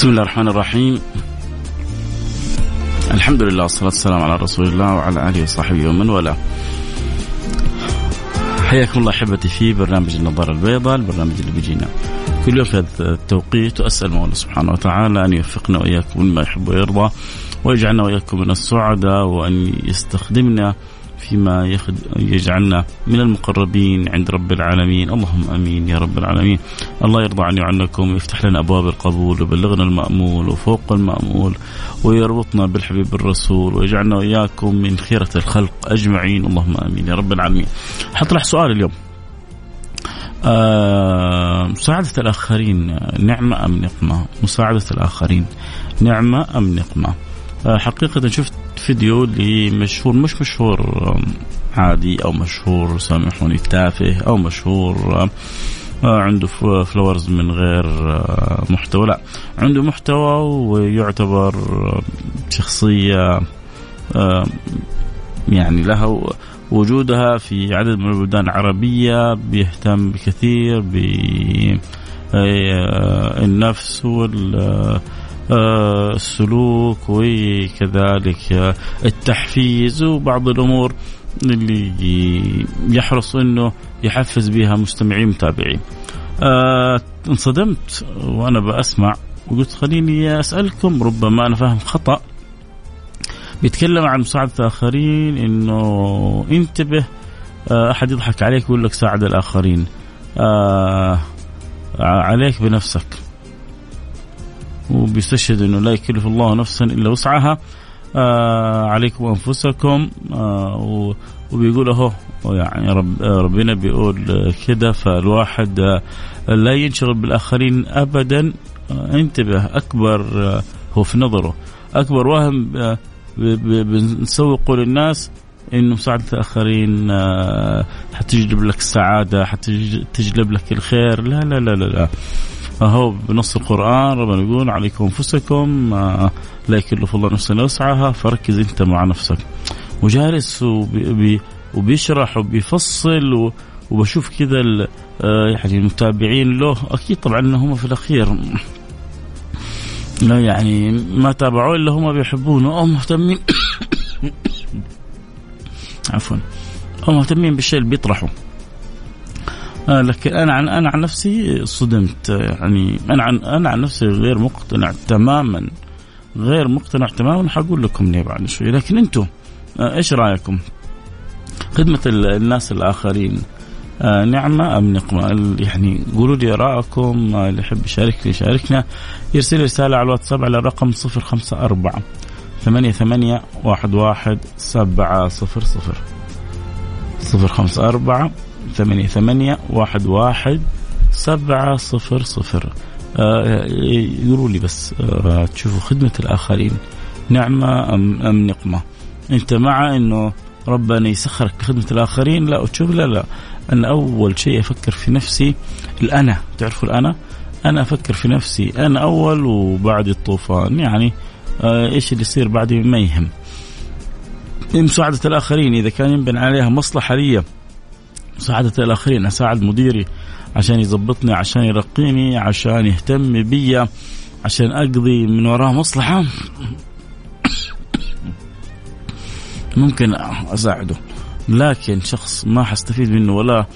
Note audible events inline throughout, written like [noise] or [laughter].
بسم الله الرحمن الرحيم. الحمد لله والصلاة والسلام على رسول الله وعلى آله وصحبه ومن والاه. حياكم الله أحبتي في برنامج النظارة البيضاء البرنامج اللي بيجينا كل يوم في هذا التوقيت. وأسأل مولى سبحانه وتعالى أن يوفقنا وإياكم مما يحب ويرضى ويجعلنا وإياكم من السعداء وأن يستخدمنا فيما يجعلنا من المقربين عند رب العالمين. اللهم آمين يا رب العالمين. الله يرضى عني وعنكم ويفتح لنا أبواب القبول ويبلغنا المأمول وفوق المأمول ويربطنا بالحبيب الرسول ويجعلنا وإياكم من خيرة الخلق أجمعين. اللهم آمين يا رب العالمين. حطرح سؤال اليوم. آه مساعدة الآخرين نعمة أم نقمة؟ مساعدة الآخرين نعمة أم نقمة؟ حقيقة شفت فيديو لمشهور مش مشهور عادي أو مشهور سامحوني تافه أو مشهور عنده فلورز من غير محتوى لا عنده محتوى ويعتبر شخصية يعني لها وجودها في عدد من البلدان العربية بيهتم بكثير بالنفس وال آه، السلوك وكذلك التحفيز وبعض الأمور اللي يحرص إنه يحفز بها مستمعين متابعين. آه انصدمت وأنا بسمع وقلت خليني أسألكم ربما أنا فاهم خطأ. بيتكلم عن مساعدة الآخرين إنه انتبه آه أحد يضحك عليك ويقول لك ساعد الآخرين. آه عليك بنفسك. وبيستشهد إنه لا يكلف الله نفسا إلا وسعها. آه عليكم أنفسكم. آه وبيقول أهو يعني رب ربنا بيقول كده فالواحد آه لا ينشغل بالآخرين ابدا. آه انتبه أكبر آه هو في نظره. أكبر وهم آه بنسوقه للناس انه مساعدة الآخرين آه حتجلب لك السعادة حتجلب لك الخير. لا لا لا لا, لا. فهو بنص القرآن ربنا يقول عليكم أنفسكم لا يكلف الله نفسا وسعها فركز أنت مع نفسك. وجالس وبي وبيشرح وبيفصل وبشوف كذا يعني المتابعين له. أكيد طبعا هم في الأخير. لا يعني ما تابعوه إلا هم بيحبونه. أو مهتمين [coughs] عفوا. أو مهتمين بالشيء اللي بيطرحه. آه لكن أنا عن أنا عن نفسي صدمت يعني أنا عن أنا عن نفسي غير مقتنع تماما غير مقتنع تماما حقول لكم ليه بعد شوي لكن أنتم آه إيش رأيكم؟ خدمة الناس الآخرين آه نعمة أم نقمة؟ يعني قولوا لي ارائكم آه اللي يحب يشاركني يشاركنا يرسل رسالة على الواتساب على الرقم 054 ثمانية ثمانية واحد واحد سبعة صفر صفر صفر خمسة أربعة ثمانية ثمانية واحد واحد سبعة صفر صفر. آه يقولوا لي بس آه تشوفوا خدمة الآخرين نعمة أم, أم نقمة. أنت مع أنه ربنا يسخرك بخدمة الآخرين؟ لا تشوف لا لا. أنا أول شيء أفكر في نفسي الأنا. تعرفوا الأنا؟ أنا أفكر في نفسي. أنا أول وبعد الطوفان. يعني آه إيش اللي يصير بعدي ما يهم؟ مساعدة الآخرين إذا كان ينبني عليها مصلحة لي مساعدة الآخرين أساعد مديري عشان يظبطني عشان يرقيني عشان يهتم بي عشان أقضي من وراه مصلحة. ممكن أساعده لكن شخص ما حستفيد منه ولا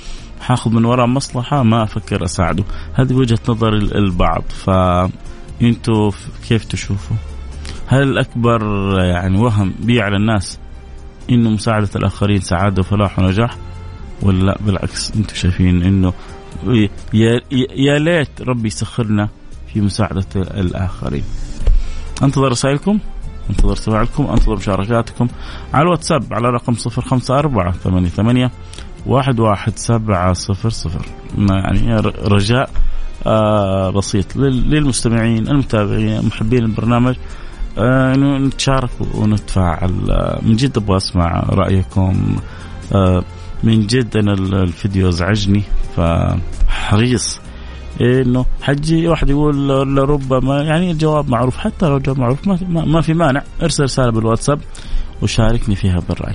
حاخذ من وراه مصلحة ما أفكر أساعده. هذه وجهة نظر البعض. فأنتوا كيف تشوفوا؟ هل الأكبر يعني وهم بي على الناس إنه مساعدة الآخرين سعادة وفلاح ونجاح؟ ولا لا؟ بالعكس أنتم شايفين إنه يا ليت ربي يسخرنا في مساعدة الآخرين. انتظر رسائلكم انتظر سماعكم انتظر مشاركاتكم على الواتساب على رقم صفر خمسة أربعة ثمانية ثمانية واحد واحد سبعة صفر صفر. يعني رجاء آه بسيط للمستمعين المتابعين محبين البرنامج آه نتشارك ونتفاعل. آه من جد أبغى أسمع رأيكم آه من جد أنا الفيديو ازعجني فحريص إنه حجي واحد يقول لربما يعني الجواب معروف حتى لو الجواب معروف ما, في مانع ارسل رسالة بالواتساب وشاركني فيها بالرأي.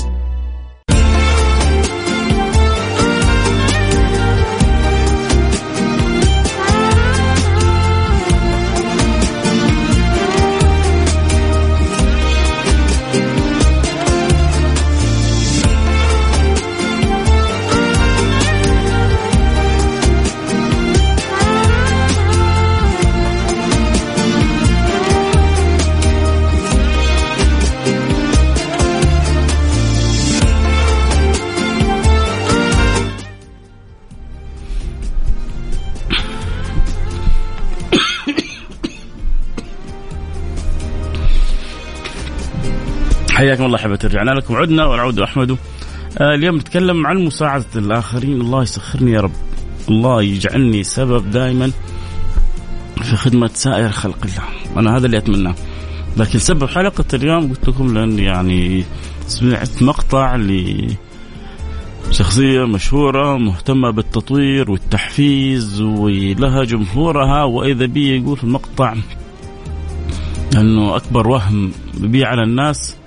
حياكم الله أحبتي رجعنا لكم عدنا والعود أحمد. آه اليوم نتكلم عن مساعدة الآخرين. الله يسخرني يا رب. الله يجعلني سبب دائما في خدمة سائر خلق الله. أنا هذا اللي أتمناه. لكن سبب حلقة اليوم قلت لكم لأن يعني سمعت مقطع ل شخصية مشهورة مهتمة بالتطوير والتحفيز ولها جمهورها. وإذا بي يقول في المقطع أنه أكبر وهم بي على الناس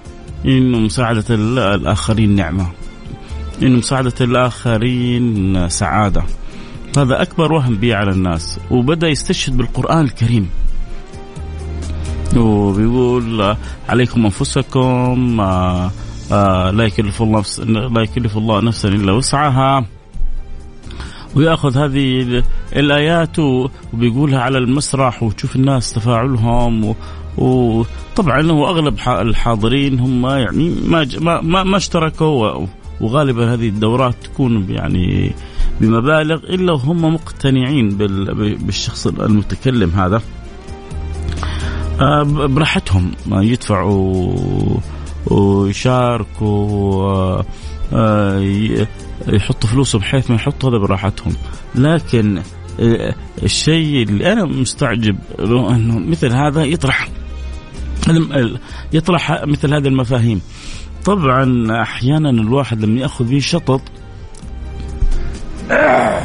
انه مساعدة الآخرين نعمة. انه مساعدة الآخرين سعادة. هذا أكبر وهم بي على الناس وبدأ يستشهد بالقرآن الكريم. وبيقول عليكم أنفسكم آه، آه، لا يكلف الله نفس لا يكلف الله نفسا إلا وسعها. ويأخذ هذه الآيات وبيقولها على المسرح وتشوف الناس تفاعلهم وطبعا هو أغلب الحاضرين هم يعني ما ما ما اشتركوا وغالبا هذه الدورات تكون يعني بمبالغ إلا وهم مقتنعين بالشخص المتكلم هذا. آه، براحتهم. يدفعوا ويشاركوا آه، يحطوا فلوسهم بحيث ما يحطوا هذا براحتهم. لكن آه، الشيء اللي أنا مستعجب له إنه مثل هذا يطرح يطرح مثل هذه المفاهيم. طبعا أحيانا الواحد لما يأخذ فيه شطط. [coughs]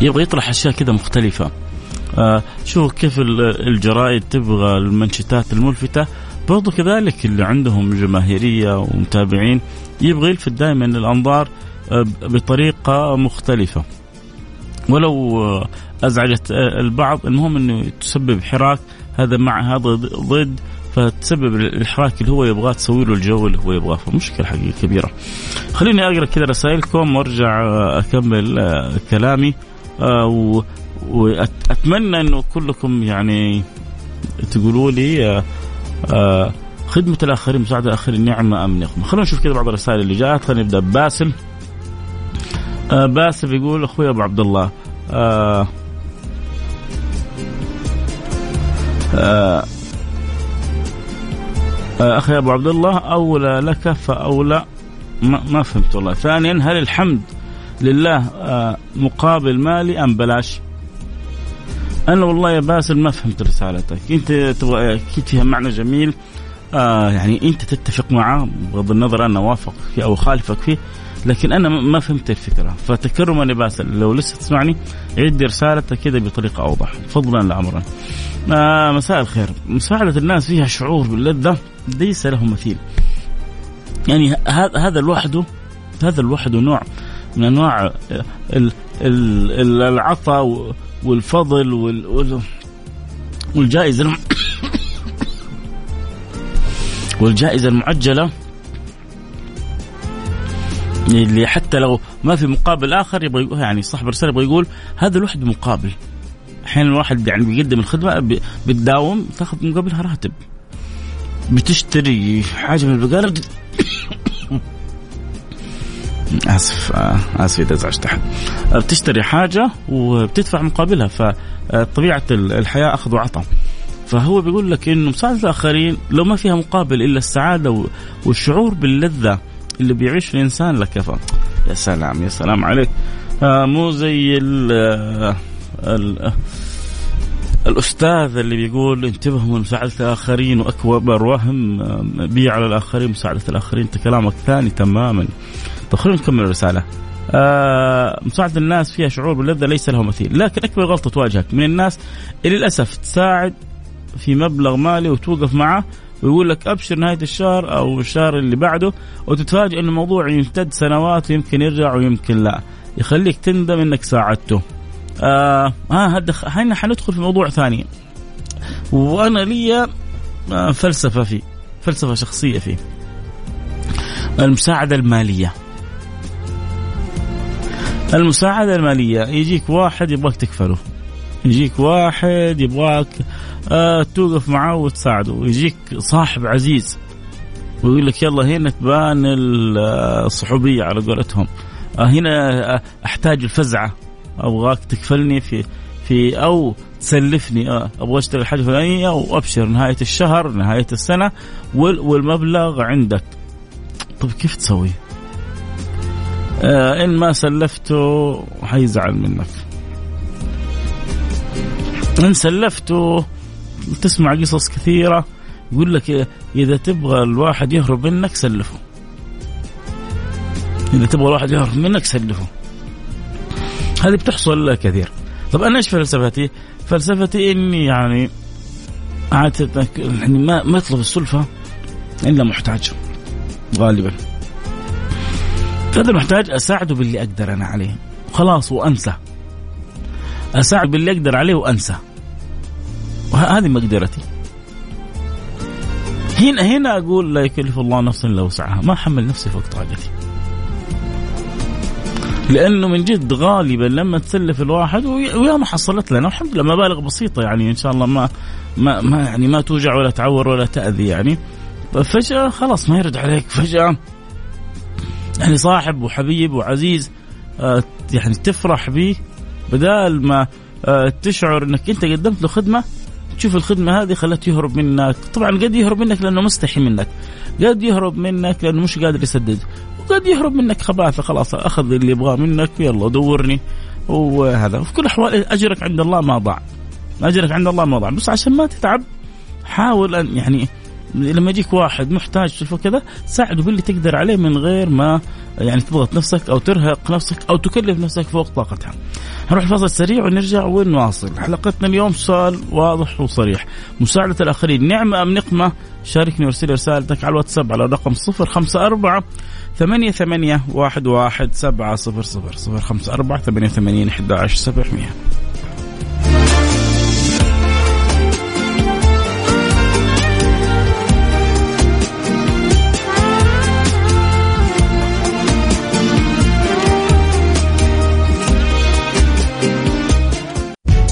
يبغى يطرح أشياء كذا مختلفة. آه شوف كيف الجرائد تبغى المنشطات الملفتة. برضو كذلك اللي عندهم جماهيرية ومتابعين يبغى يلفت دائما الأنظار آه بطريقة مختلفة. ولو أزعجت البعض المهم إنه تسبب حراك. هذا مع هذا ضد فتسبب الإحراك اللي هو يبغاه تسوي له الجو اللي هو يبغاه. فمشكلة حقيقه كبيرة. خليني أقرأ كذا رسائلكم وأرجع أكمل آه، كلامي. آه، وأتمنى إنه كلكم يعني تقولوا لي آه، خدمة الآخرين مساعدة الآخرين نعمة أم نقمة. خلونا نشوف كذا بعض الرسائل اللي جاءت. خلينا نبدأ باسم باسم يقول أخوي أبو عبد الله. آه آه أخي أبو عبد الله أولى لك فأولى. ما, ما فهمت والله. ثانيا هل الحمد لله آه مقابل مالي أم بلاش؟ أنا والله يا باسل ما فهمت رسالتك. أنت تبغى أكيد فيها معنى جميل. آه يعني أنت تتفق معه بغض النظر أنا وافق فيه أو خالفك فيه. لكن أنا ما فهمت الفكرة. فتكرما لباسل لو لسه تسمعني عيد رسالتك كذا بطريقة أوضح. فضلا لامرا آه مساء الخير. مساعدة الناس فيها شعور باللذة ليس له مثيل. يعني هذا لوحده هذا لوحده نوع من أنواع العطاء والفضل والجائزة [coughs] والجائزة المعجلة. اللي حتى لو ما في مقابل آخر يبغى يعني صاحب الرسالة يبغى يقول هذا لوحده مقابل. أحيانا الواحد يعني بيقدم الخدمة بتداوم تاخذ مقابلها راتب. بتشتري حاجة من البقالة [coughs] آسف آه، آسف إذا ازعجت أحد. بتشتري حاجة وبتدفع مقابلها فطبيعة الحياة أخذ وعطاء. فهو بيقول لك إنه مساعدة الآخرين لو ما فيها مقابل إلا السعادة والشعور باللذة اللي بيعيش الإنسان. لك يا سلام يا سلام عليك. آه مو زي ال آه، ال الأستاذ اللي بيقول انتبهوا من مساعدة الآخرين واكبر وهم آه، بي على الآخرين مساعدة الآخرين أنت كلامك ثاني تماما. طيب خلينا نكمل الرسالة. آه مساعدة الناس فيها شعور باللذة ليس له مثيل. لكن أكبر غلطة تواجهك من الناس اللي للأسف تساعد في مبلغ مالي وتوقف معه ويقول لك أبشر نهاية الشهر أو الشهر اللي بعده وتتفاجئ إن الموضوع يمتد سنوات ويمكن يرجع ويمكن لا. يخليك تندم إنك ساعدته. آه ها هنا حندخل في موضوع ثاني. وأنا لي آه فلسفة فيه فلسفة شخصية فيه. المساعدة المالية. المساعدة المالية يجيك واحد يبغاك تكفله. يجيك واحد يبغاك توقف معاه وتساعده. ويجيك صاحب عزيز ويقول لك يلا هنا تبان الصحوبية على قولتهم. آه هنا أحتاج الفزعة. أبغاك تكفلني في في أو تسلفني. آه أبغى أشتري الحاجة الفلانية وابشر نهاية الشهر نهاية السنة والمبلغ عندك. طيب كيف تسوي؟ آه إن ما سلفته حيزعل منك. إن سلفته تسمع قصص كثيرة يقول لك إذا تبغى الواحد يهرب منك سلفه. إذا تبغى الواحد يهرب منك سلفه. هذه بتحصل كثير. طب أنا إيش فلسفتي؟ فلسفتي إني يعني عادة يعني ما ما يطلب السلفة إلا محتاج غالبا. هذا المحتاج أساعده باللي أقدر أنا عليه. خلاص وأنسى. اساعد باللي أقدر عليه وأنسى. وهذه مقدرتي. هنا هنا أقول لا يكلف الله نفسا إلا وسعها. ما احمل نفسي فوق طاقتي. لأنه من جد غالبا لما تسلف الواحد ويا ما حصلت لنا. الحمد لله مبالغ بسيطة يعني إن شاء الله ما ما, ما يعني ما توجع ولا تعور ولا تأذي يعني. فجأة خلاص ما يرد عليك. فجأة يعني صاحب وحبيب وعزيز آه، يعني تفرح به بدال ما آه، تشعر إنك أنت قدمت له خدمة تشوف الخدمة هذه خلته يهرب منك. طبعا قد يهرب منك لأنه مستحي منك. قد يهرب منك لأنه مش قادر يسدد. وقد يهرب منك خباثة خلاص أخذ اللي يبغاه منك يلا دورني. وهذا. وفي كل الأحوال أجرك عند الله ما ضاع. أجرك عند الله ما ضاع. بس عشان ما تتعب حاول ان يعني لما يجيك واحد محتاج في كذا ساعده باللي تقدر عليه من غير ما يعني تضغط نفسك أو ترهق نفسك أو تكلف نفسك فوق طاقتها. نروح فاصل سريع ونرجع ونواصل. حلقتنا اليوم سؤال واضح وصريح. مساعدة الآخرين. نعمة أم نقمة؟ شاركني وارسل رسالتك على الواتساب على الرقم 054 ثمانية ثمانية واحد واحد سبعة صفر صفر. صفر خمسة أربعة ثمانية أحد عشر سبعمية.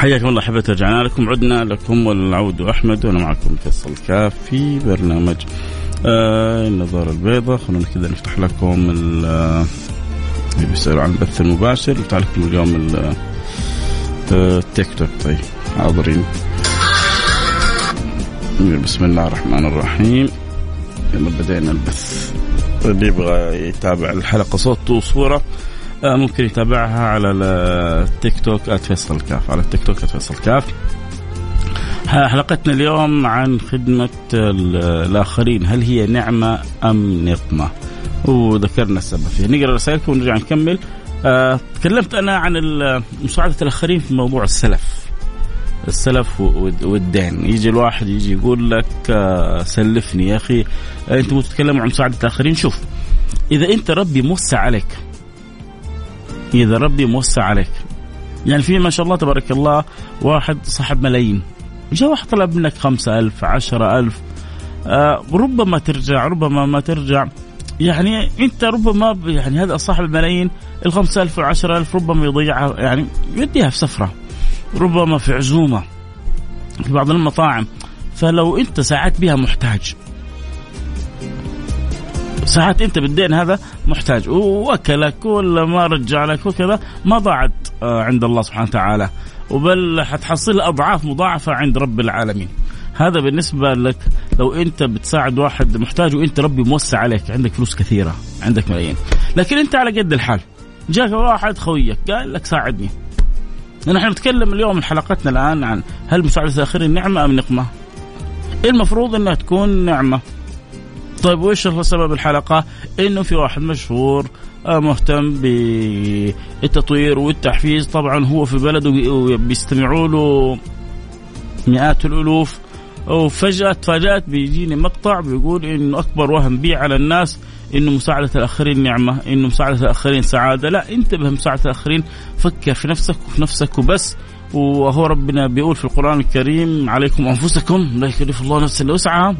حياكم الله أحبتي رجعنا لكم. عدنا لكم والعود أحمد وأنا معكم فيصل كاف في برنامج آه النظارة البيضاء. خلونا كذا نفتح لكم اللي بيسألوا عن البث المباشر. نفتح لكم اليوم آه، التيك توك. طيب حاضرين. بسم الله الرحمن الرحيم. يلا بدينا البث. اللي يبغى يتابع الحلقة صوت وصورة آه، ممكن يتابعها على التيك توك @فيصل كاف على التيك توك @فيصل كاف. حلقتنا اليوم عن خدمة الآخرين هل هي نعمة أم نقمة؟ وذكرنا السبب فيها. نقرأ رسائلكم ونرجع نكمل. آه، تكلمت أنا عن مساعدة الآخرين في موضوع السلف. السلف والدين. يجي الواحد يجي يقول لك آه، سلفني يا أخي. أنتم تتكلموا عن مساعدة الآخرين. شوف إذا أنت ربي موسع عليك إذا ربي موسع عليك. يعني في ما شاء الله تبارك الله واحد صاحب ملايين. جاء واحد طلب منك خمسة ألف عشرة ألف. آه ربما ترجع ربما ما ترجع. يعني أنت ربما يعني هذا صاحب الملايين ال 5000 وال 10000 ربما يضيعها يعني يديها في سفره ربما في عزومة في بعض المطاعم. فلو أنت ساعدت بها محتاج. ساعات انت بالدين هذا محتاج. واكلك ولا ما رجع لك وكذا ما ضاعت آه، عند الله سبحانه وتعالى. وبل حتحصل أضعاف مضاعفة عند رب العالمين. هذا بالنسبة لك لو انت بتساعد واحد محتاج وانت ربي موسع عليك عندك فلوس كثيرة عندك ملايين. لكن انت على قد الحال جاك واحد خويك قال لك ساعدني. نحن نتكلم اليوم حلقتنا الآن عن هل مساعدة الاخرين نعمه أم نقمة؟ المفروض إنها تكون نعمة. طيب وإيش سبب الحلقة؟ إنه في واحد مشهور آه، مهتم بالتطوير والتحفيز. طبعا هو في بلده بيستمعوا له مئات الألوف. وفجأة تفاجأت بيجيني مقطع بيقول إنه أكبر وهم بي على الناس إنه مساعدة الآخرين نعمة، إنه مساعدة الآخرين سعادة، لا انتبه مساعدة الآخرين فكر في نفسك وفي نفسك وبس. وهو ربنا بيقول في القرآن الكريم عليكم أنفسكم. لا يكلف الله نفسا إلا وسعها.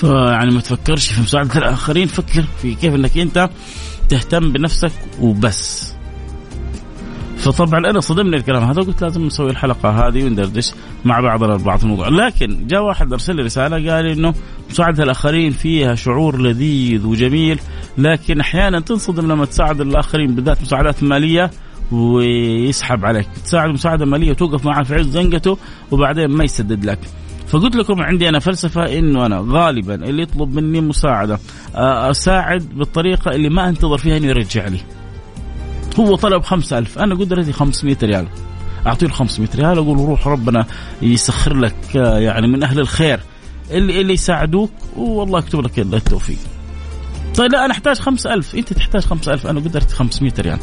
فيعني ما تفكرش في مساعدة الآخرين فكر في كيف أنك أنت تهتم بنفسك وبس. فطبعا أنا صدمني الكلام هذا قلت لازم نسوي الحلقة هذه وندردش مع بعضنا بعض الموضوع. لكن جاء واحد أرسل لي رسالة قال إنه مساعدة الآخرين فيها شعور لذيذ وجميل لكن أحيانا تنصدم لما تساعد الآخرين بالذات مساعدات مالية ويسحب عليك. تساعد مساعدة مالية وتوقف معه في عز زنقته وبعدين ما يسدد لك. فقلت لكم عندي أنا فلسفة انه أنا غالبا اللي يطلب مني مساعدة. أساعد بالطريقة اللي ما أنتظر فيها إنه يرجع لي. هو طلب خمسة ألف. أنا قدرتي 500 ريال. أعطيه 500 ريال أقول روح ربنا يسخر لك يعني من أهل الخير. اللي اللي يساعدوك والله يكتب لك التوفيق. طيب لا أنا أحتاج 5000 أنت تحتاج 5000 أنا قدرتي 500 ريال.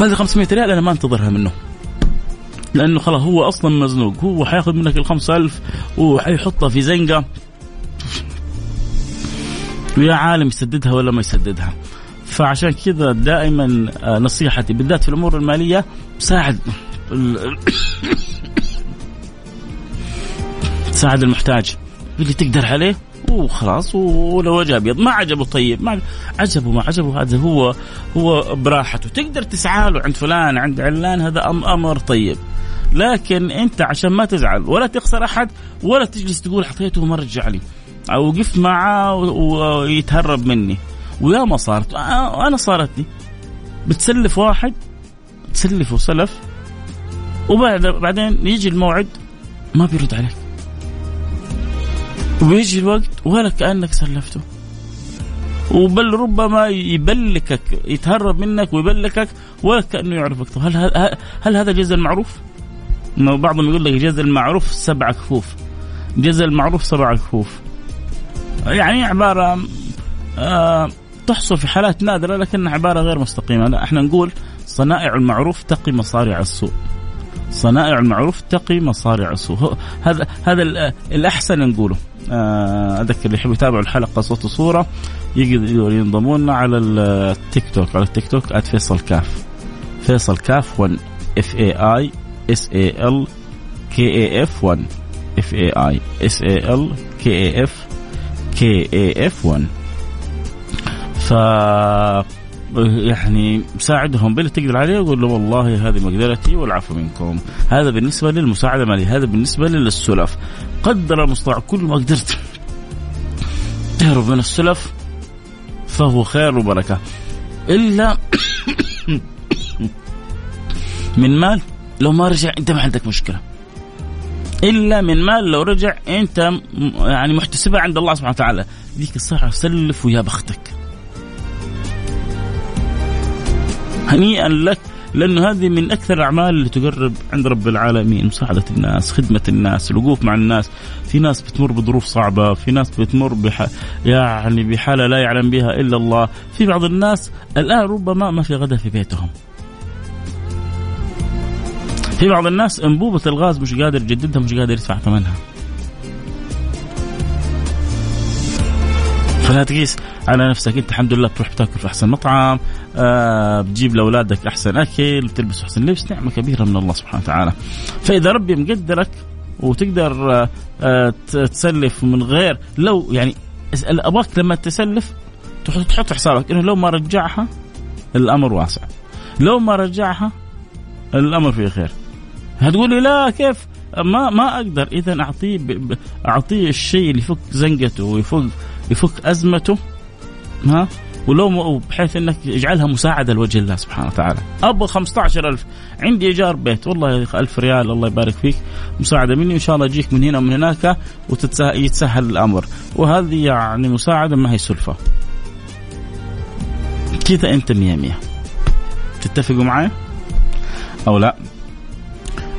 هذه 500 ريال أنا ما أنتظرها منه. لأنه خلاص هو أصلا مزنوق. هو حياخذ منك ال 5000 وحيحطها في زنقة. ويا عالم يسددها ولا ما يسددها. فعشان كذا دائما آه، نصيحتي بالذات في الأمور المالية ساعد [coughs] ساعد المحتاج. اللي تقدر عليه؟ وخلاص ولو وجه ابيض ما عجبه طيب. ما عجبه ما عجبه. هذا هو هو براحته. تقدر تسعى له عند فلان عند علان. هذا أمر طيب. لكن انت عشان ما تزعل ولا تخسر احد ولا تجلس تقول حطيته وما رجع لي أو وقفت معاه ويتهرب مني. ويا ما صارت. أنا صارت لي بتسلف واحد تسلفه سلف وبعد بعدين يجي الموعد ما بيرد عليك. ويجي الوقت ولا كأنك سلفته. وبل ربما يبلكك يتهرب منك ويبلكك ولا كأنه يعرفك. طب هل هل هذا جزء المعروف؟ بعضهم يقول لك جزء المعروف سبع كفوف. جزء المعروف سبع كفوف. يعني عبارة آه تحصل في حالات نادرة لكنها عبارة غير مستقيمة. لا إحنا نقول صنائع المعروف تقي مصارع السوء. صنائع المعروف تقي مصارع السوء. هذا هذا الأحسن نقوله. آه، أذكر اللي يحب يتابعوا الحلقة صوت وصورة يقدروا ينضموا لنا على التيك توك على التيك توك @فيصل كاف. فيصل كاف 1 F A I S A L K A F 1 F A I S A L K A F K A F 1 ف يعني ساعدهم باللي تقدر عليه وقول له والله هذه مقدرتي والعفو منكم. هذا بالنسبة للمساعدة المالية هذا بالنسبة للسلف. قدر المستطاع كل ما قدرت. تهرب من السلف فهو خير وبركة. إلا [coughs] من مال لو ما رجع انت ما عندك مشكلة. إلا من مال لو رجع انت يعني محتسبها عند الله سبحانه وتعالى. ذيك الساعة سلف ويا بختك. هنيئا لك لأنه هذه من أكثر الأعمال اللي تقرب عند رب العالمين. مساعدة الناس خدمة الناس الوقوف مع الناس. في ناس بتمر بظروف صعبة في ناس بتمر بح... يعني بحالة لا يعلم بها إلا الله. في بعض الناس الآن ربما ما في غدا في بيتهم. في بعض الناس انبوبة الغاز مش قادر يجددها مش قادر يدفع ثمنها. فلا تقيس على نفسك. انت الحمد لله بتروح بتاكل في أحسن مطعم آه بتجيب لأولادك أحسن أكل بتلبس أحسن لبس نعمة كبيرة من الله سبحانه وتعالى. فإذا ربي مقدرك وتقدر آه آه تسلف من غير لو يعني أبغاك لما تسلف تحط حسابك إنه لو ما رجعها الأمر واسع. لو ما رجعها الأمر فيه خير. هتقولي لا كيف؟ ما ما أقدر. اذا أعطيه أعطيه الشيء اللي يفك زنقته ويفك يفك أزمته ها؟ ولو بحيث إنك يجعلها مساعدة لوجه الله سبحانه وتعالى. أبغى 15000 عندي إيجار بيت. والله يا 1000 ريال. الله يبارك فيك. مساعدة مني. إن شاء الله اجيك من هنا ومن هناك ويتسهل الأمر. وهذه يعني مساعدة ما هي سلفة. كذا أنت مية مية. تتفقوا معي أو لا؟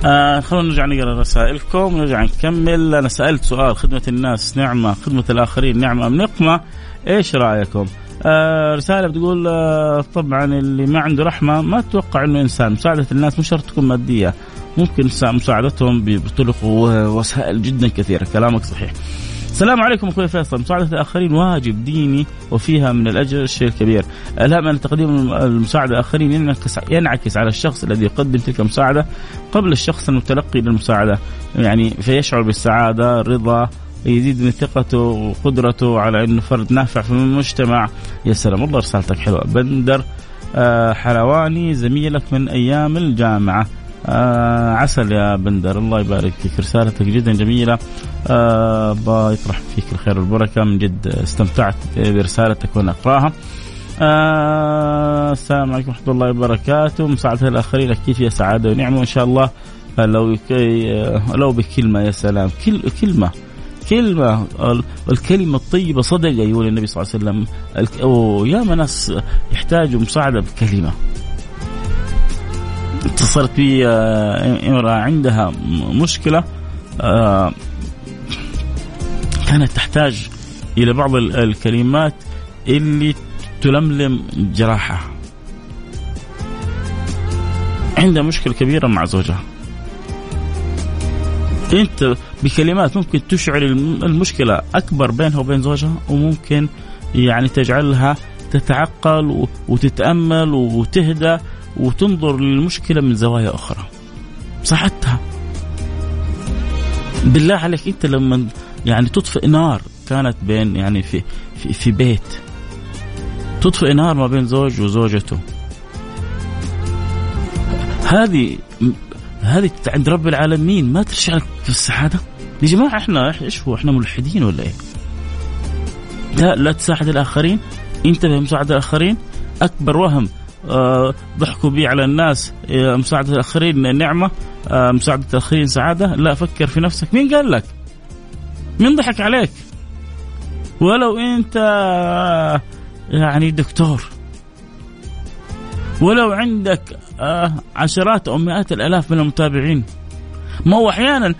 آه خلونا نرجع نقرأ رسائلكم ونرجع نكمل. أنا سألت سؤال خدمة الناس نعمة خدمة الآخرين نعمة أم نقمة؟ إيش رأيكم؟ آه رسالة بتقول آه طبعا اللي ما عنده رحمة ما تتوقع إنه إنسان. مساعدة الناس مش شرط تكون مادية. ممكن مساعدتهم بطرق ووسائل جدا كثيرة. كلامك صحيح. السلام عليكم أخوي فيصل. مساعدة الآخرين واجب ديني وفيها من الأجر الشيء الكبير. الهم أن تقديم المساعدة الآخرين ينعكس ينعكس على الشخص الذي يقدم تلك المساعدة قبل الشخص المتلقي للمساعدة. يعني فيشعر بالسعادة رضا يزيد من ثقته وقدرته على انه فرد نافع في المجتمع. يا سلام والله رسالتك حلوة. بندر آه، حلواني زميلك من أيام الجامعة. آه عسل يا بندر الله يبارك فيك. رسالتك جدا جميلة. آه الله يطرح فيك الخير والبركة. من جد استمتعت برسالتك وأنا أقرأها آه السلام عليكم ورحمة الله وبركاته. مساعدة الآخرين أكيد فيها سعادة ونعمة؟ وإن شاء الله لو لو بكلمة يا سلام. كل كلمة. كلمة. الكلمة الطيبة صدقة يقول النبي صلى الله عليه وسلم. وياما ناس يحتاجوا مساعدة بكلمة. اتصلت بي آه، إمرأة عندها مشكلة آه، كانت تحتاج إلى بعض الكلمات اللي تلملم جراحة عندها مشكلة كبيرة مع زوجها. أنت بكلمات ممكن تشعر المشكلة أكبر بينها وبين زوجها وممكن يعني تجعلها تتعقل وتتأمل وتهدى وتنظر للمشكلة من زوايا أخرى. صحتها. بالله عليك أنت لما يعني تطفئ نار كانت بين يعني في في, في بيت. تطفئ نار ما بين زوج وزوجته. هذه هذه عند رب العالمين. ما في السعادة؟ يا جماعة إحنا إيش هو؟ إحنا ملحدين ولا إيه؟ لا لا تساعد الآخرين. انتبه مساعدة الآخرين. أكبر وهم ضحكوا بي على الناس. آه مساعدة الآخرين نعمة. آه مساعدة الآخرين سعادة. لا فكر في نفسك. مين قال لك؟ مين ضحك عليك؟ ولو أنت آه، يعني دكتور. ولو عندك آه عشرات أو مئات الآلاف من المتابعين. ما هو أحيانا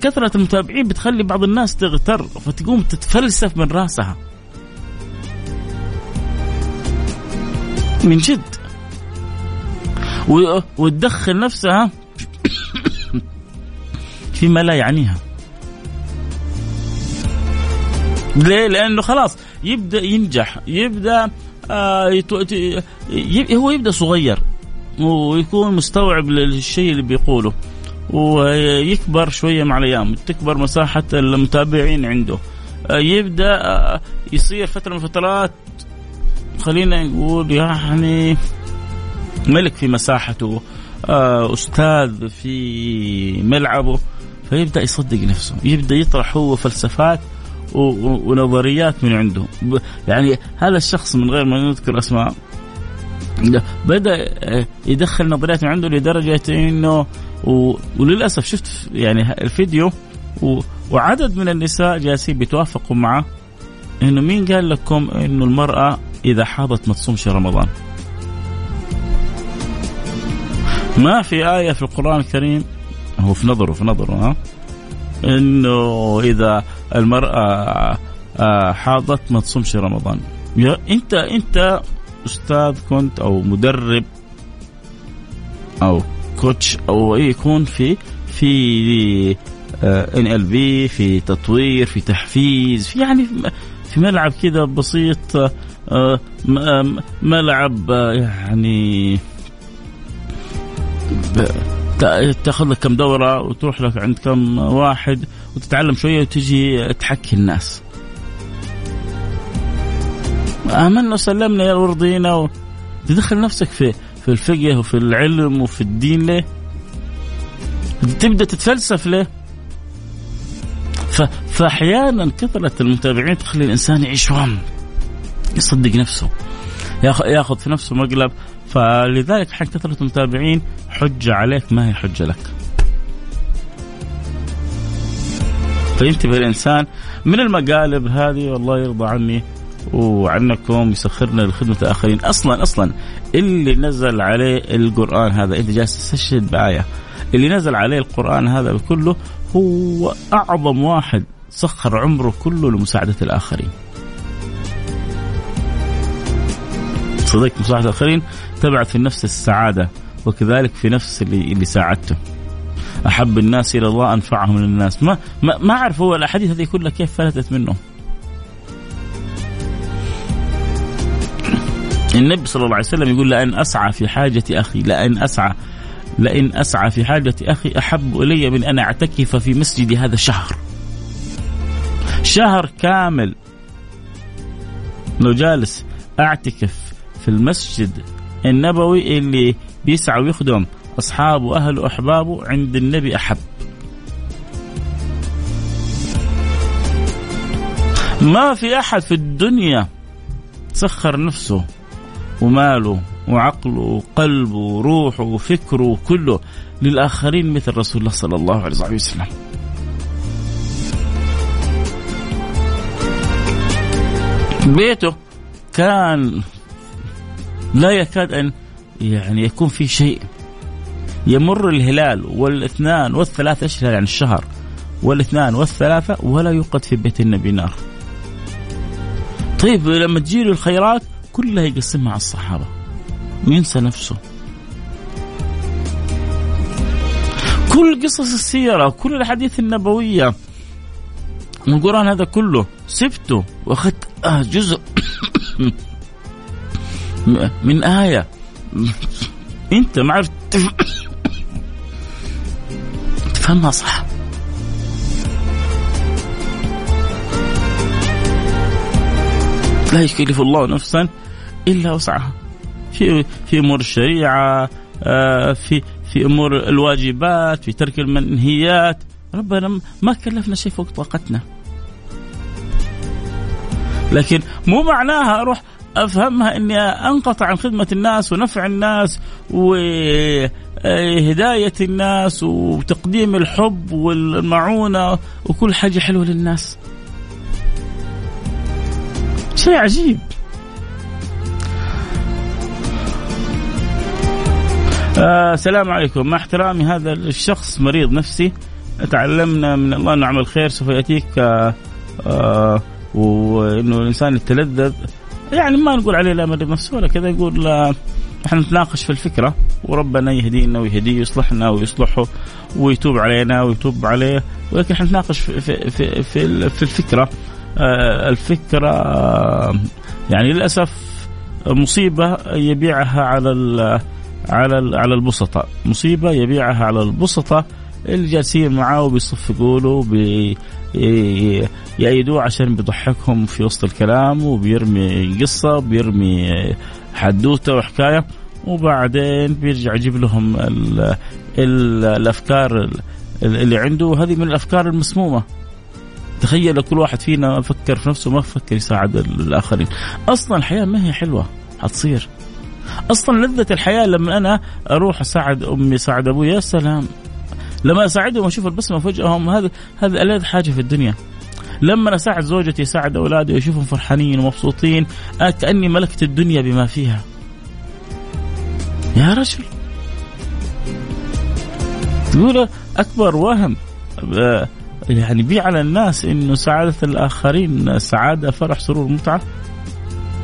كثرة المتابعين بتخلي بعض الناس تغتر فتقوم تتفلسف من راسها. من جد. وتدخل نفسها فيما لا يعنيها. ليه؟ لأنه خلاص يبدأ ينجح يبدأ آه هو يبدأ صغير ويكون مستوعب للشيء اللي بيقوله ويكبر شوية مع الأيام تكبر مساحة المتابعين عنده. آه، يبدأ آه، يصير فترة من الفترات خلينا نقول يعني ملك في مساحته آه، أستاذ في ملعبه فيبدأ يصدق نفسه يبدأ يطرح هو فلسفات ونظريات من عنده. يعني هذا الشخص من غير ما نذكر أسماء بدأ يدخل نظريات من عنده لدرجة إنه وللأسف شفت يعني الفيديو وعدد من النساء جالسين بيتوافقوا معه إنه مين قال لكم إنه المرأة إذا حاضت ما تصومش رمضان. ما في آية في القرآن الكريم هو في نظره في نظره ها؟ إنه إذا المرأة آه، حاضت ما تصومش رمضان. يا أنت أنت أستاذ كنت أو مدرب أو كوتش أو يكون في في إن إل بي في تطوير في تحفيز في يعني في ملعب كذا بسيط آه، ملعب يعني تاخذ لك كم دوره وتروح لك عند كم واحد وتتعلم شوية وتجي تحكي الناس امنا وسلمنا يا ورضينا و... تدخل نفسك في في الفقه وفي العلم وفي الدين ليه؟ تبدأ تتفلسف ليه؟ ف... فأحيانا كثرة المتابعين تخلي الإنسان يعيش وهم يصدق نفسه. ياخذ في نفسه مقلب فلذلك حق كثرة المتابعين حجه عليك ما هي حجة لك. فينتبه الإنسان من المقالب هذه والله يرضى عني وعنكم يسخرنا لخدمة الآخرين. أصلا أصلا اللي نزل عليه القرآن هذا أنت جالس تستشهد بآية اللي نزل عليه القرآن هذا كله هو أعظم واحد سخر عمره كله لمساعدة الآخرين. صدقت مساعدة الآخرين تبعث في النفس السعادة وكذلك في نفس اللي, اللي ساعدته. أحب الناس إلى الله أنفعهم للناس ما ما, ما أعرف هو الأحاديث هذه كلها كيف فلتت منه. النبي صلى الله عليه وسلم يقول لأن أسعى في حاجة أخي لأن أسعى لئن أسعى في حاجة أخي أحب إلي من أن أعتكف في مسجدي هذا شهر. شهر كامل. لو جالس أعتكف في المسجد النبوي اللي بيسعى ويخدم أصحابه وأهله وأحبابه عند النبي أحب ما في أحد في الدنيا سخر نفسه وماله وعقله وقلبه وروحه وفكره كله للآخرين مثل رسول الله صلى الله عليه وسلم. بيته كان لا يكاد أن يعني يكون في شيء يمر الهلال والاثنان والثلاثة إيش يعني الشهر والاثنان والثلاثة ولا يوقد في بيت النبي نار. طيب لما تجيله الخيرات كلها يقسمها على الصحابة وينسى نفسه. كل قصص السيرة كل الأحاديث النبوية القرآن هذا كله سبته وأخذت آه جزء من آية. أنت ما عرفت. تفهمها صح. لا يكلف الله نفسا إلا وسعها. في في أمور الشريعة آه، في في أمور الواجبات في ترك المنهيات. ربنا ما كلفنا شيء فوق طاقتنا. لكن مو معناها أروح أفهمها إني أنقطع عن خدمة الناس ونفع الناس وهداية الناس وتقديم الحب والمعونة وكل حاجة حلوة للناس. شيء عجيب. آه السلام عليكم مع احترامي هذا الشخص مريض نفسي تعلمنا من الله إنه عمل خير سوف يأتيك آه آه وإنه الإنسان يتلذذ يعني ما نقول عليه لا مريض نفسي ولا كذا نقول إحنا نتناقش في الفكرة وربنا يهدينا ويهديه ويصلحنا ويصلحه ويتوب علينا ويتوب عليه ولكن إحنا نتناقش في في في, في, في الفكرة. آه الفكرة آه يعني للأسف مصيبة يبيعها على على على البسطاء. مصيبة يبيعها على البسطاء اللي جالسين معاه وبيصفقوا له يأيدوه عشان بيضحكهم في وسط الكلام وبيرمي قصة بيرمي حدوتة وحكاية. وبعدين بيرجع يجيب لهم ال ال الأفكار اللي عنده. وهذه من الأفكار المسمومة. تخيل لو كل واحد فينا فكر في نفسه ما فكر يساعد الآخرين. أصلا الحياة ما هي حلوة حتصير. أصلا لذة الحياة لما أنا أروح أساعد أمي أساعد أبوي يا سلام. لما أساعدهم وأشوف البسمة في وجههم هذا هذا ألذ حاجة في الدنيا. لما أساعد زوجتي أساعد أولادي واشوفهم فرحانين ومبسوطين كاني ملكت الدنيا بما فيها. يا رجل. تقول أكبر وهم يعني بيع على الناس إنه سعادة الآخرين سعادة فرح سرور متعة.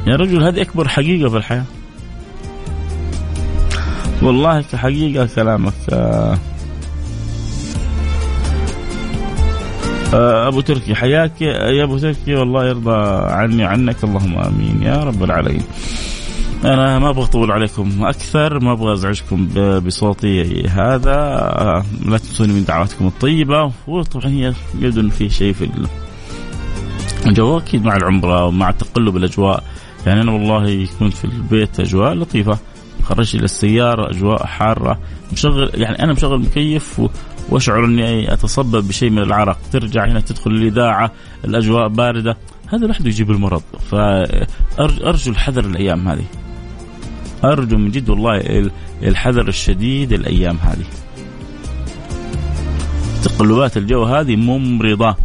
يا رجل هذه أكبر حقيقة في الحياة. والله كحقيقة كلامك أبو تركي حياك يا أبو تركي والله يرضى عني عنك اللهم آمين يا رب العالمين. أنا ما أبغى أطول عليكم أكثر ما أبغى أزعجكم بصوتي هذا لا تنسوني من دعواتكم الطيبة وطبعا هي يبدو ان في شيء في الجو أكيد مع العمره ومع تقلب الأجواء يعني أنا والله كنت في البيت أجواء لطيفة خرجت إلى السيارة أجواء حارة مشغل يعني أنا مشغل مكيف واشعر اني اتصبب بشيء من العرق. ترجع هنا تدخل الإذاعة الأجواء باردة. هذا لوحده يجيب المرض. فارجو الحذر الأيام هذه. أرجو من جد والله الحذر الشديد الأيام هذه. تقلبات الجو هذه ممرضة.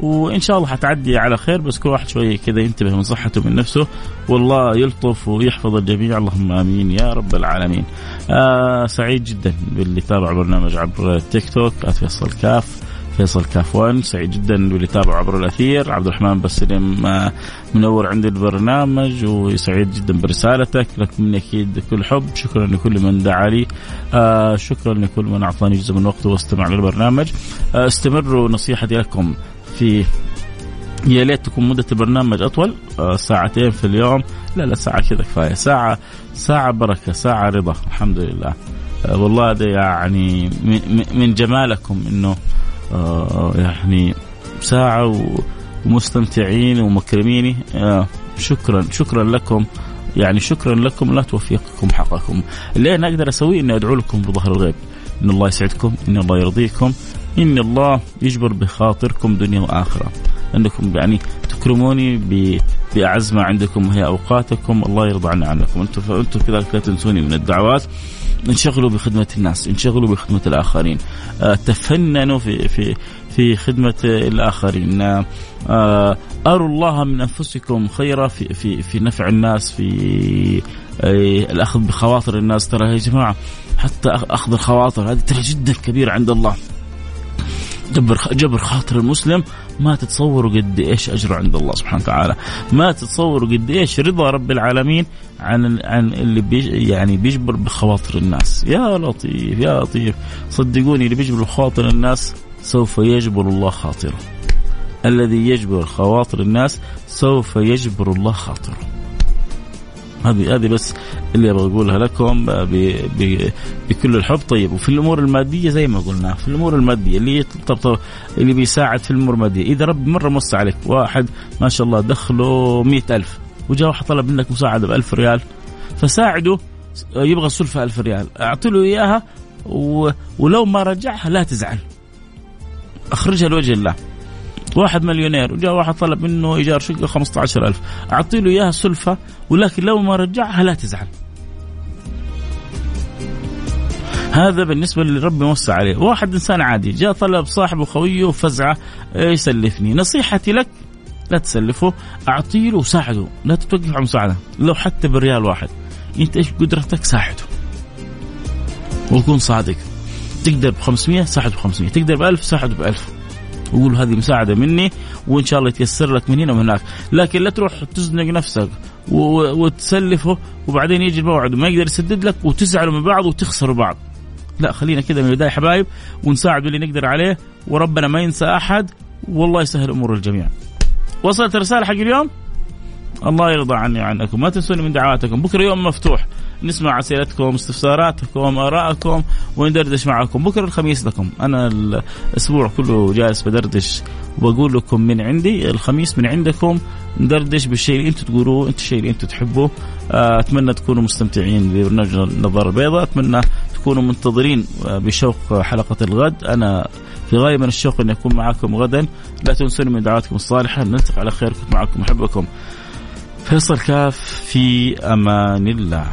وإن شاء الله حتعدي على خير بس كل واحد شوية كذا ينتبه من صحته من نفسه. والله يلطف ويحفظ الجميع. اللهم آمين يا رب العالمين. آه سعيد جدا باللي تابع برنامج عبر التيك توك فيصل كاف فيصل كاف 1 سعيد جدا باللي تابع عبر الأثير. عبد الرحمن بسلم منور عند البرنامج وسعيد جدا برسالتك. لك مني أكيد كل حب. شكرا لكل من دعا لي. آه شكرا لكل من أعطاني جزء من وقته واستمع للبرنامج. آه استمروا نصيحتي لكم. في يا ليت تكون مدة البرنامج أطول آه، ساعتين في اليوم. لا لا ساعة كذا كفاية. ساعة ساعة بركة ساعة رضا الحمد لله. آه، والله هذا يعني من جمالكم إنه آه، يعني ساعة ومستمتعين ومكرميني شكرا شكرا لكم. يعني شكرا لكم لا توفيقكم حقكم. اللي أنا أقدر اسويه إني أدعو لكم بظهر الغيب؟ إن الله يسعدكم إن الله يرضيكم إن الله يجبر بخاطركم دنيا وآخرة. انكم يعني تكرموني باعز ما عندكم وهي أوقاتكم الله يرضى عنا عنكم. أنتم فانتم كذلك لا تنسوني من الدعوات. انشغلوا بخدمة الناس انشغلوا بخدمة الآخرين. آه، تفننوا في في في خدمة الآخرين. آه، أروا الله من أنفسكم خيرا في في في نفع الناس في آه، الأخذ بخواطر الناس. ترى يا جماعة حتى أخذ الخواطر. هذه ترى جدا كبيره عند الله. جبر جبر خاطر المسلم ما تتصوروا قد إيش أجره عند الله سبحانه وتعالى، ما تتصوروا قد إيش رضا رب العالمين عن عن اللي بيج يعني بيجبر بخواطر الناس، يا لطيف يا لطيف. صدقوني اللي بيجبر بخواطر الناس سوف يجبر الله خاطره. الذي يجبر خواطر الناس سوف يجبر الله خاطره. هذه هذه بس اللي أبغى أقولها لكم بكل الحب. طيب وفي الأمور المادية زي ما قلنا في الأمور المادية اللي اللي بيساعد في الأمور المادية. إذا رب مرة موسع عليك واحد ما شاء الله دخله مئة ألف وجاء واحد طلب منك مساعدة ب 1000 ريال فساعده يبغى سلفه 1000 ريال. أعطي له إياها ولو ما رجعها لا تزعل. أخرجها لوجه الله. واحد مليونير وجاء واحد طلب منه إيجار شقة 15000 أعطي له إياها سلفة ولكن لو ما رجعها لا تزعل. هذا بالنسبة اللي ربي موسع عليه. واحد إنسان عادي جاء طلب صاحبه خويه فزعه يسلفني. نصيحتي لك لا تسلفه أعطيه له وساعده. لا تتوقف عن مساعدة. لو حتى بريال واحد. أنت إيش قدرتك ساعده. وكون صادق. تقدر ب 500 ساعد ب 500 تقدر ب 1000 ساعد ب 1000 وقول هذه مساعدة مني وإن شاء الله يتيسر لك من هنا ومن هناك. لكن لا تروح تزنق نفسك وتسلفه وبعدين يجي الموعد وما يقدر يسدد لك وتزعلوا من بعض وتخسروا بعض. لا خلينا كذا من البداية حبايب ونساعد اللي نقدر عليه وربنا ما ينسى أحد والله يسهل أمور الجميع. وصلت الرسالة حق اليوم؟ الله يرضى عني عنكم ما تنسوني من دعواتكم. بكرة يوم مفتوح. نسمع أسئلتكم استفساراتكم آرائكم وندردش معكم. بكرة الخميس لكم. أنا الأسبوع كله جالس بدردش. وبقول لكم من عندي الخميس من عندكم ندردش بالشيء اللي أنتم تقولوه أنت الشيء اللي أنتم تحبوه آه، أتمنى تكونوا مستمتعين ببرنامج النظاره البيضاء أتمنى تكونوا منتظرين آه، بشوق حلقة الغد. أنا في غاية من الشوق اني أكون معكم غدا. لا تنسوني من دعواتكم الصالحة. نلتقي على خير. كنت معكم أحبكم. فيصل كاف في أمان الله.